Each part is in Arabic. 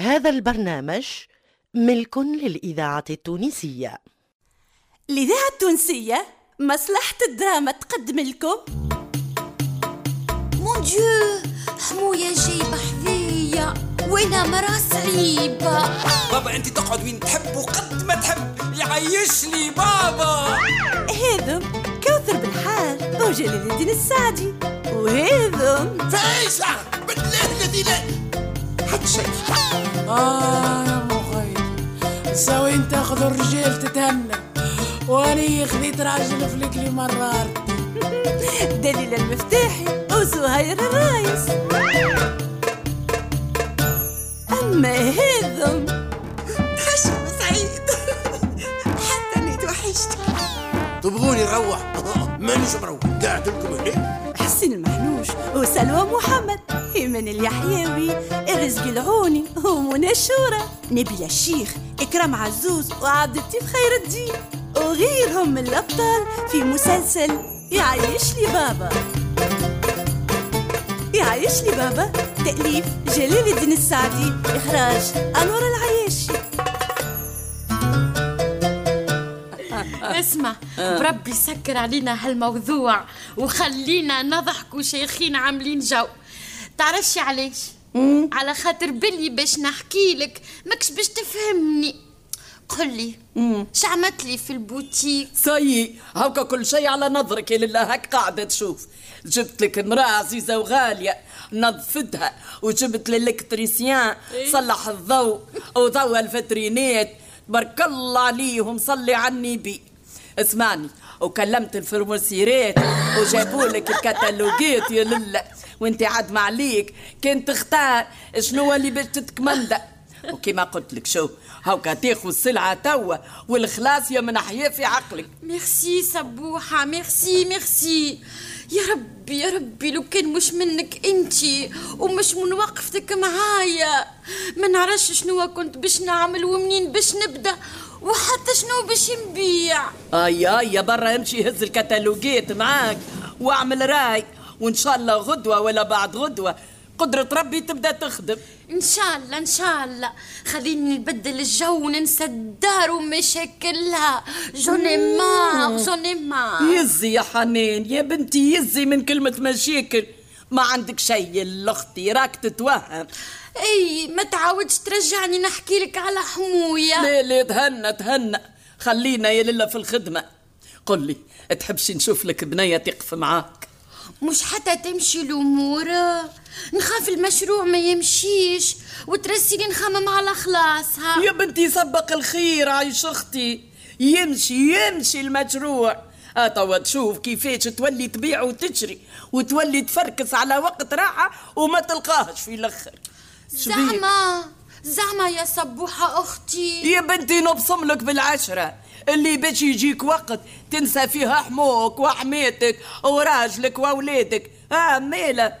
هذا البرنامج ملك للإذاعة التونسية. الإذاعة التونسية مصلحة الدراما تقدم لكم. مون ديو حموية جايبة حذية وأنا مرا صعيبة. بابا أنت تقعد وين تحب وقد ما تحب. يعيش لي بابا. هذم كوثر بالحال وجلال الدين السعدي. وهذم فايسة بالله الذي لا حد شيء آه يا مخي. سوي انت تاخذ الرجال تتهنى واني خذيت راجل فلكلي مرار. دليل المفتاحي وزهير الرايس. أما هذم. حشم سعيد. حتى أني توحشت. تبغوني نروح؟ مانيش مروح. قاعد لكم هنا. المحنوش وسلوى محمد إيمان اليحيوي. الرزق العوني ومنى الشورى. نبيل الشيخ إكرام عزوز وعبد اللطيف خير الدين. وغيرهم من الأبطال في مسلسل يعيش لي بابا. يعيش لي بابا. تأليف جلال الدين السعدي. إخراج أنور العياشي اسمع بربي سكر علينا هالموضوع وخلينا نضحكوا شيخين عاملين جو. تعرفش علاش؟ على خاطر بلي باش نحكي لك ماكش باش تفهمني. قل لي اش عملت لي في البوتيك؟ سي هاكا كل شيء على نظرك يا للة هاك قاعدة تشوف. جبت لك امرأة عزيزة وغالية نظفتها وجبت ال électricien صلح الضوء وضوى الفترينات تبارك الله عليهم صلي على النبي اسمعني. وكلمت ال fournisseur ات وجابوا لك الكتالوجات يا للة. وانت عاد ما عليك كان تختار شنو اللي باش تتكمندا وكما قلت لك شو هاكا تاخذ السلعة توا والخلاص يا من احيا في عقلك. ميرسي سبوحة merci merci. يا ربي يا ربي لو كان مش منك انتي ومش من وقفتك معايا. ما نعرفش شنو كنت باش نعمل ومنين باش نبدأ. وحتى شنو باش نبيع آي آي يا برا امشي هز الكتالوجات معاك واعمل رأي وإن شاء الله غدوة ولا بعد غدوة قدرة ربي تبدأ تخدم. إن شاء الله إن شاء الله. خليني نبدل الجو وننسى الدار ومشاكلها. جوني مار جوني مار يزي يا حنان يا بنتي يزي من كلمة مشاكل. ما عندك شيء الاختي راك تتوهم. إي ما تعاودش ترجعني نحكي لك على حموية. لا لا تهنى تهنى خلينا يا لله في الخدمة. قل لي تحبش نشوف لك بنية تقف معاك؟ مش حتى تمشي الأمور. نخاف المشروع ما يمشيش وترسيني نخمم على خلاصها. يا بنتي سبق الخير عايش أختي. يمشي يمشي المشروع. آه توا تشوف كيفاش تولي تبيع وتشري وتولي تفركس على وقت راحة وما تلقاهش في الأخر؟ زعما زعما يا سبوحة أختي. يا بنتي نبصم لك بالعشرة. اللي باش يجيك وقت تنسى فيها حموك وحميتك وراجلك وأولادك. آه ميلة.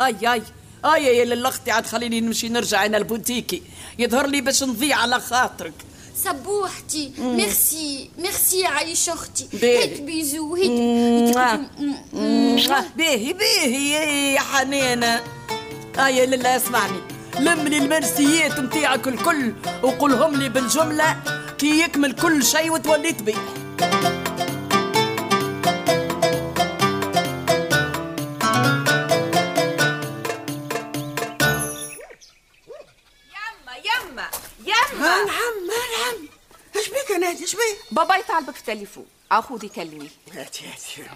أي أي أي يا للاختي عاد خليني نمشي نرجع أنا البوتيكي. يظهر لي باش نضيع على خاطرك. سبوحتي ميرسي ميرسي يا عايش أختي باهي. هيك بيزو هيك. باهي باهي يا حنانة آه يا لله اسمعني لم لي المرسيات نتاعك الكل وقولهم لي بالجملة كي يكمل كل شيء وتولي تبيع بابا يطالبك في التليفون. اخوذي كلمي هاتي هاتي.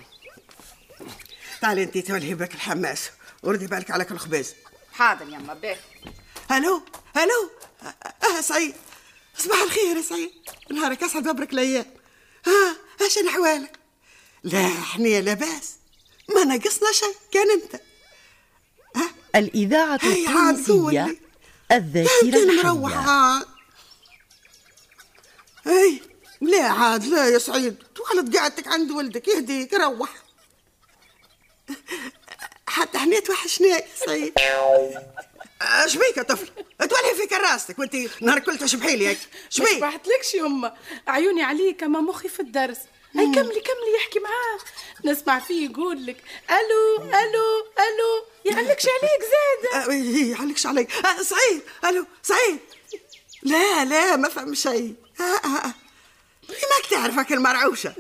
تعالي أنت تولهي بك الحماس. وردي بالك على كل خبز حاضر يما باهي ألو ألو أه سعيد. صباح الخير يا سعيد. نهارك أسعد وبرك الأيام ها اش احوالك لا إحنا لاباس ما نقصنا شيء كان أنت. الإذاعة هي عاد التونسية. الذاكرة مروح الحية. أي. لا عاد؟ لا يا سعيد؟ تولد قعدتك عند ولدك يهديك روح حتى إحنا توحشناك يا سعيد. اش بيك يا طفل؟ تولي في كراستك وانت نهار كل تشبحي لي هيك. ما شبيك شبحتلكش يما عيوني عليك أما مخي في الدرس. هاي كملي كملي يحكي معاه نسمع فيه يقول لك ألو ألو ألو. يعلقش عليك زاد آه، يعلقش علي آه، سعيد ألو سعيد. لا لا ما فهم شيء. آه. ماك تعرفك المرعوشة.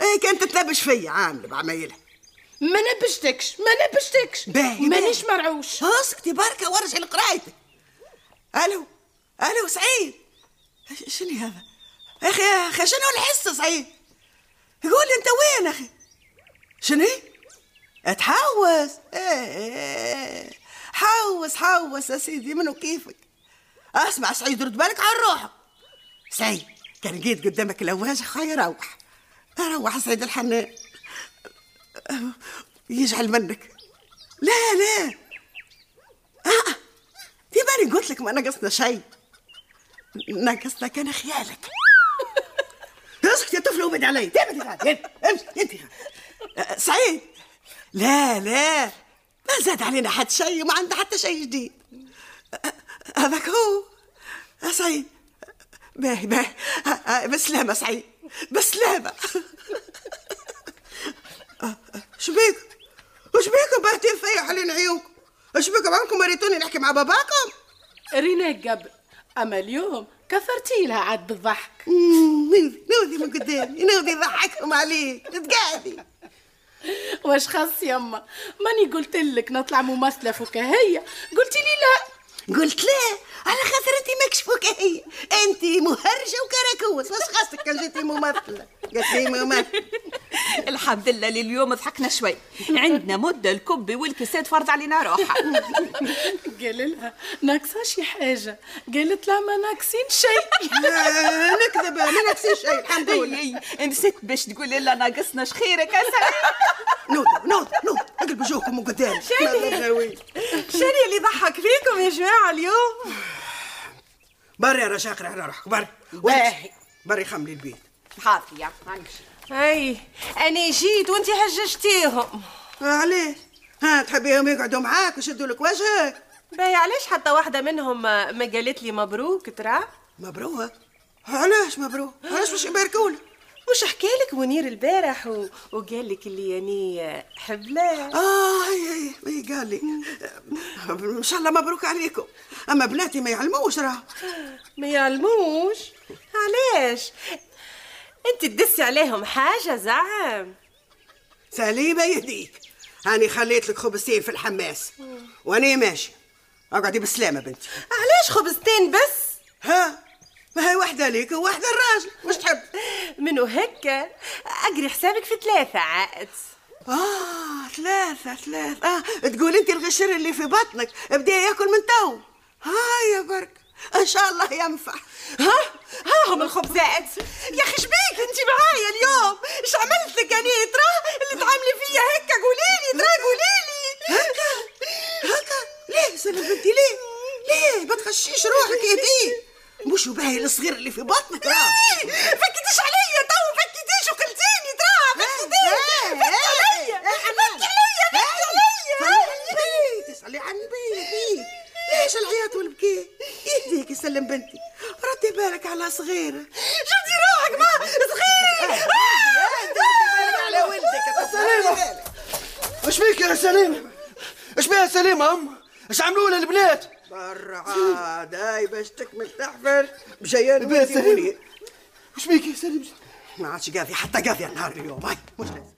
إيه كانت تتلبش فيا عاملة بعمايلها ما نبشتكش ما نبشتكش باهي مانيش. مرعوش. اسكتي بركة ورجعي لقرايتك ألو ألو سعيد. شنو هذا؟ أخي أخي شنو الحصة سعيد؟ قول أنت وين أخي؟ شنو تحوس إيه حوس حوس يا سيدي منو كيفك؟ أسمع سعيد رد بالك على روحك سعيد. كان جيت قدامك لواج خاي روح روح سعيد الحنان. يجعل منك. لا لا. آه. في بالي قلت لك ما نقصنا شيء. نقصنا كان خيالك. اسكت يا طفل وبد علي. تبعد انت سعيد. لا لا. ما زاد علينا حد شيء وما عنده حتى شيء جديد. هذاك هو. سعيد. باهي باهي بسلامة سعيد. بسلامة. شبيك وش بيكم باهتين فيا حالين عيونكم وش بيكم عمكم مريتوني نحكي مع باباكم؟ ريناك قبل. أما اليوم كثرتي لها عاد بالضحك. نوذي نوذي من قدامي نوذي يضحكهم عليك. تقعدي. واش خاص يما؟ ماني قلت لك نطلع ممثله فكاهيه قلتي لي لا. قلت لا على خاطر انت ماكش فكاهية. انت مهرجة وكراكوس واش خاصك كان جيتي ممثلة؟ قالت لي ممثل الحمد لله لليوم ضحكنا شوي. عندنا مدة الكبي والكساد فرض علينا روحها. قال لها ناقصه شي حاجة. قالت لا ما ناقصين شيء لا نكذب ما نفسي شيء الحمد لله. نسيت باش تقول لنا ناقصنا شخيرك يا سلام. نوض نوض نوض اقلب وجوهكم من قدام شنو شنو اللي ضحك فيكم يا جماعة اليوم؟ بري يا رشاق على روحك بري. باهي. بري خملي البيت. حاضر يا نمشي اي أنا جيت وأنت هججتيهم. آه، علاش ها تحبيهم يقعدوا معاك ويشدوا لك وجهك؟ باهي علاش حتى واحدة منهم ما قالت لي مبروك ترى؟ مبروك؟ علاش مبروك؟ علاش باش يباركولك مش حكى لك منير البارح و... وقال لك اللي يعني حبلة؟ آه اي اي قال لي. إن شاء الله مبروك عليكم. أما بناتي ما يعلموش راه. ما يعلموش؟ علاش؟ أنت تدسي عليهم حاجة زعم. سليمة يهديك هاني خليت لك خبزتين في الحماس. واني ماشي. أقعدي بالسلامة بنتي. علاش خبزتين بس؟ ها؟ ما هي واحدة ليك وواحدة الراجل. مش تحب. منو هكا اقري حسابك في ثلاثة عاد آه ثلاثة ثلاثة. آه تقول أنت الغشر اللي في بطنك. بدي ياكل من تو. هاي يا برك. إن شاء الله ينفع. ها؟ ها هم الخبزات. يا أخي شبيك أنت معايا اليوم؟ إيش عملت لك أنا ترى اللي تعاملي فيا هكا قولي لي ترى قولي لي. هكا؟ هكا؟ ليه؟ سلام بنتي ليه؟ ليه؟ ما تخشيش روحك يا دي مش باهي الصغير اللي في بطنك. راه فكتيش عليا تو فكتيش وقلتيني ترى فكتيش فكتي عليا فكتي عليا فكتي عليا. تسألي عن بيبي ليش العياط والبكي؟ يهديك يسلم بنتي. ردي بالك على صغيرة. شفتي روحك ما صغير ردي بالك على ولدك. سليمة. إيش فيك يا سليمة؟ إيش بيها سليمة أم؟ إيش عملوا لها عاد هاي باش تكمل تحفر. بجيان منير إيش فيك يا سليمة؟ ما عادش قاضي حتى قاضي النهار اليوم. هاي مش لازم.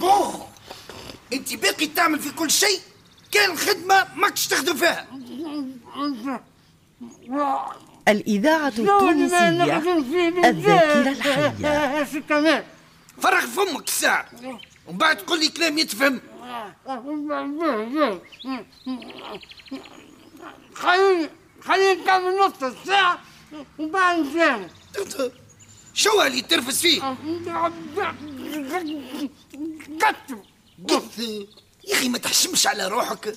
بون انت باقي تعمل في كل شيء كان خدمه ماكش تخدم فيها الإذاعة التونسية الذاكرة الحية. فرغ فمك الساعة ومن بعد تقول لي كلام يتفهم. خليني خليني نكمل نص الساعة وبعد نفهم شو اللي ترفس فيه؟ كتب. قلت يا أخي ما تحشمش على روحك.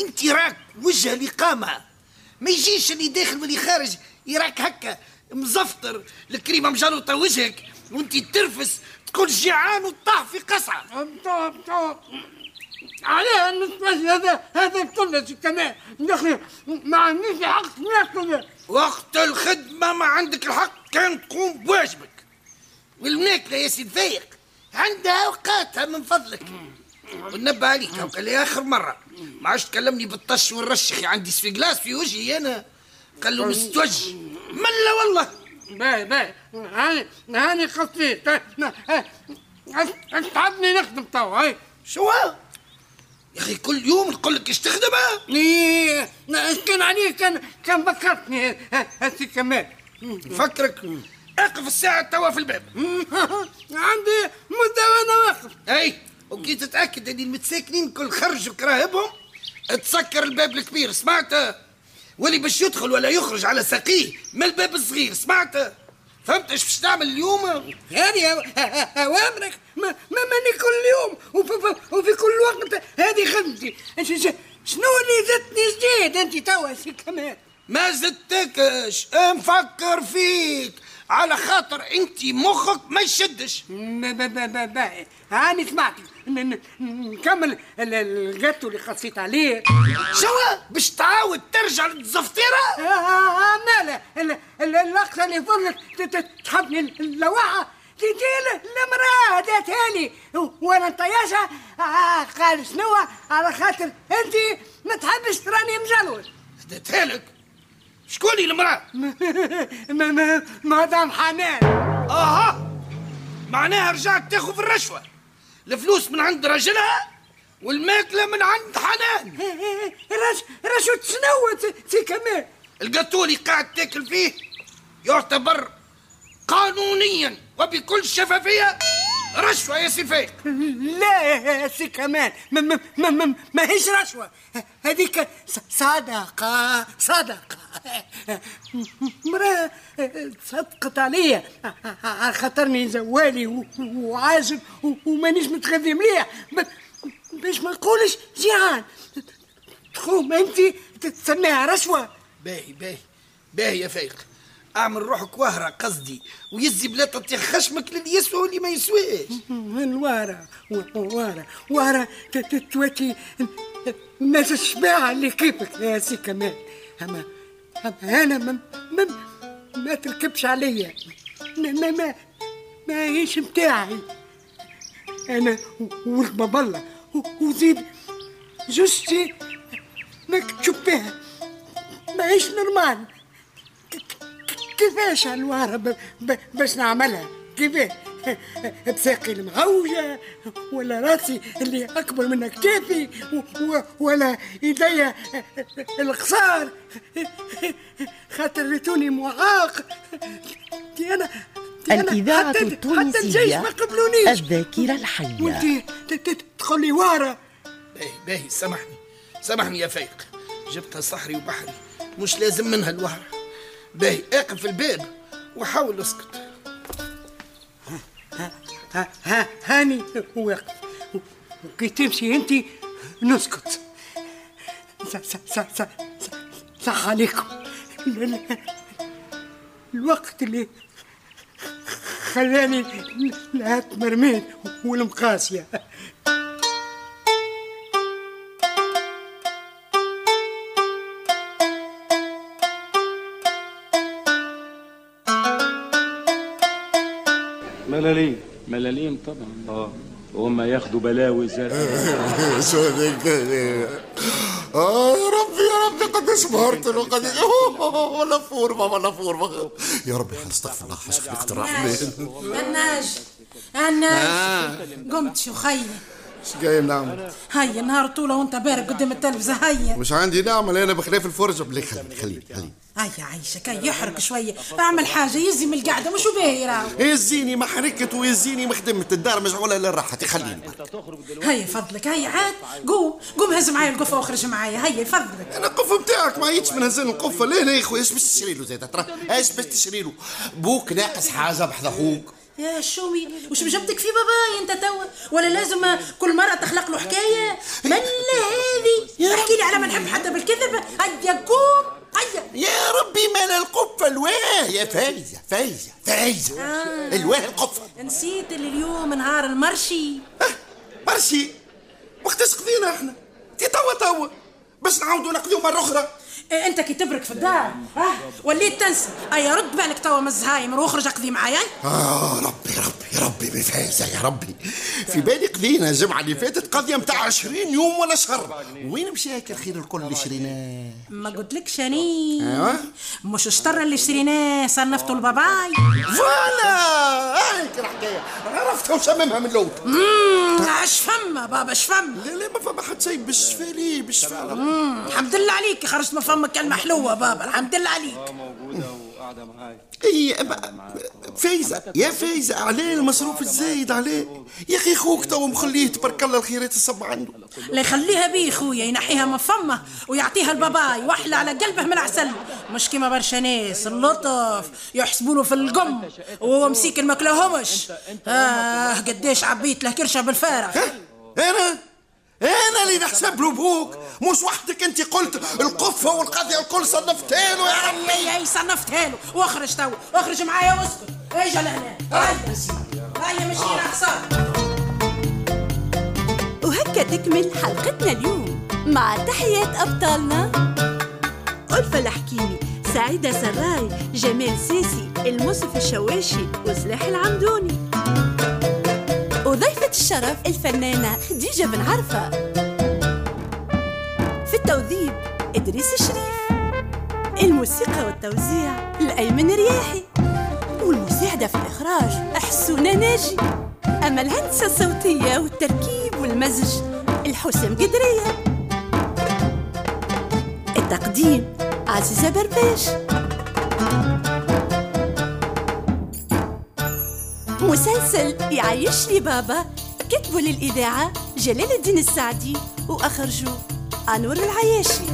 أنت راك وجه اللي قامة ما يجيش اللي داخل واللي خارج يراك هكا مزفطر الكريمة مجلطه وجهك وانت ترفس تكون جيعان وطاح في تو عليها نتمشى هذا هذا كله كمان. يا ما عنديش حق ناكل. وقت الخدمة ما عندك الحق كان تقوم بواجبك. والماكلة يا سيد فايق عندها أوقاتها من فضلك. ونبه عليك هاكا لآخر مرة. ما عادش تكلمني بالطش والرش يا أخي عندي سفيقلاس في وجهي أنا. قال له مستوج ملا والله. باي باي هاني هاني قصدي تعبني نخدم تو هاي. شو؟ يا أخي كل يوم نقول لك إيش تخدمها؟ إيه كان عليه كان كان فكرتني هسي كمان فكرك. اقف الساعة توا في الباب. عندي مدة وأنا واقف. أي. وكي تتأكد ان المتساكنين كل خرجوا كراهبهم تسكر الباب الكبير سمعت؟ واللي باش يدخل ولا يخرج على ساقيه من الباب الصغير سمعت؟ فهمت؟ إيش باش تعمل اليوم؟ هذه اوامرك ما, ما ماني كل يوم وفي, وفي كل وقت. هذه خدمتي. شنو اللي زدتني جديد أنت توا كمان. ما زدتكش. نفكر فيك. على خاطر انت مخك ما يشدش. هاني سمعتك نكمل الجاتو اللي خصيت عليه. شو باش تعاود ترجع للزفطيرة؟ آه مالا الاقصى اللي فضلت تحبني اللواحة. تجي المرأة هداتها لي وأنا آه قال شنو؟ على خاطر انت ما تحبش تراني مجلول هداتها لك؟ شكون المرأة؟ مدام حنان. آها. معناها رجعت تاخذ في الرشوة. الفلوس من عند راجلها والماكلة من عند حنان. رش رشوة شنو سي كمان القاتو اللي قاعد تاكل فيه يعتبر قانونيا وبكل شفافية رشوة يا سي فايق. لا يا سي كمان ما, ما, ما, ما, ما هيش رشوة. هذيك صدقة صدقة. مرة صدقت عليا. خاطرني زوالي وعازب ومانيش متغذي مليح باش ما نقولش جيعان. تقوم انت تسميها رشوة. باهي باهي باهي يا فايق. أعمل روحك وهرة قصدي ويزي بلا تطيح خشمك للي يسوى واللي ما يسواش. الوارة وارة وارة توتي الناس الشباعة اللي كيفك يا سي كمان أما أما أنا ما ما, ما تركبش عليا. ما ما ما, ما هيش متاعي. باب الله وزيد جثتي ماك تشوفها ما هيش normale. كيفاش الوارة باش نعملها؟ كيفاش؟ بساقي المعوجة ولا راسي اللي أكبر من كتافي ولا إيديا القصار. خاطر ريتوني معاق دي أنا الإذاعة حتى التونسية ما قبلونيش. الذاكرة الحية. وانت تدخل لي ورا باهي باهي سامحني سامحني يا فايق. جبتها صحري وبحري مش لازم منها الوهرة. باهي اقف الباب وحاول اسكت. هاني واقف وكي تمشي أنت؟ نسكت. صح عليكم. الوقت اللي خلاني لهات مرمين والمقاسيه ملاليم. ملاليم طبعا. آه. وهم ياخدوا بلاوي زاد آه يا ربي يا ربي قد سمرت وقد ولا فورمة ولا فورمة يا ربي استغفر الله حسب الاقتراح الناج الناج قمت شو خيي إيش قايم نعمل؟ هيا نهار طولة وانت بارك قدام التلفزة هيا. مش عندي نعمل أنا بخلاف الفرجة. بلي خلي خلي خلي. هيا عايشة كي يحرق شوية. اعمل حاجة يزي من القعدة مش باهي راهو يزيني ما حركت ويزيني ما خدمت الدار مشغولة للراحة خليني هيا فضلك هيا عاد قوم قوم هز معايا القفة واخرج معايا. هيا فضلك. أنا القفة بتاعك ما عيتش من هزين القفة ليه يا إخوي؟ إيش باش تشري له زيادة ترى إيش باش تشري له؟ بوك ناقص حاجة بحذا أخوك. يا شومي وش جبتك في باباي انت توا ولا لازم كل مرة تخلق له حكاية؟ ملا هذه؟ احكي لي على ما نحب حتى بالكذب. هيا قوم هيا يا ربي مال القفة الواه. يا فايزة فايزة فايزة. آه. الواه القفة. نسيت اللي اليوم نهار ال marché. marché. وقتاش قضينا إحنا. تي توا توا. باش نعاودوا نقضيو مرة أخرى. أنت كي تبرك في الدار. آه وليت تنسى. أي رد بالك توا من الزهايمر واخرج اقضي معايا. آه ربي ربي. ربي بفايزة يا ربي. في بالي قضينا الجمعة اللي فاتت قضية متاع 20 يوم ولا شهر. وين مشى هيك الخير الكل اللي شريناه؟ ما قلت لك شني ايوا مش الشطر اللي شريناه صنفته الباباي. voilà! هيك الحكاية. عرفتها وشممها من الأول اش فما بابا اش فما لا لا ما فما حد شيء بالشفا لي بالشفا الحمد لله عليك. خرجت من فمك كلمة حلوة بابا الحمد لله عليك. وقاعدة معاي. إي فايزة يا فايزة عليه المصروف الزايد عليه. يا أخي خوك تو مخليه تبارك الله الخيرات تصب عنده. لا يخليها بيه خويا ينحيها من فمه ويعطيها الباباي وأحلى على قلبه من عسل مش كيما برشا ناس اللطف يحسبوا له في القم وهو مسيكن ما كلاهمش آه قديش عبيت له كرشة بالفارغ أنا؟ أنا اللي نحسب له بوك مش وحدك أنت قلت القفة والقضية الكل صنفتها له يا ربي. اي أي صنفتها له واخرج تو. اخرج معايا واسكت. اجا لهنا هيا هيا مشينا حصان وهكا تكمل حلقتنا اليوم مع تحيات أبطالنا. ألفة الحكيمي سعيدة سراي جمال سيسي المصف الشواشي وسلاح العمدوني. الشرف الفنانة خديجة بن عرفة. في التوظيف إدريس الشريف. الموسيقى والتوزيع الأيمن رياحي والمساعدة في الإخراج حسونة ناجي. أما الهندسة الصوتية والتركيب والمزج الحسام قدرية. التقديم عزيزة برباش. مسلسل يعيش لي بابا كتبوا للإذاعة جلال الدين السعدي وأخرجوا أنور العياشي.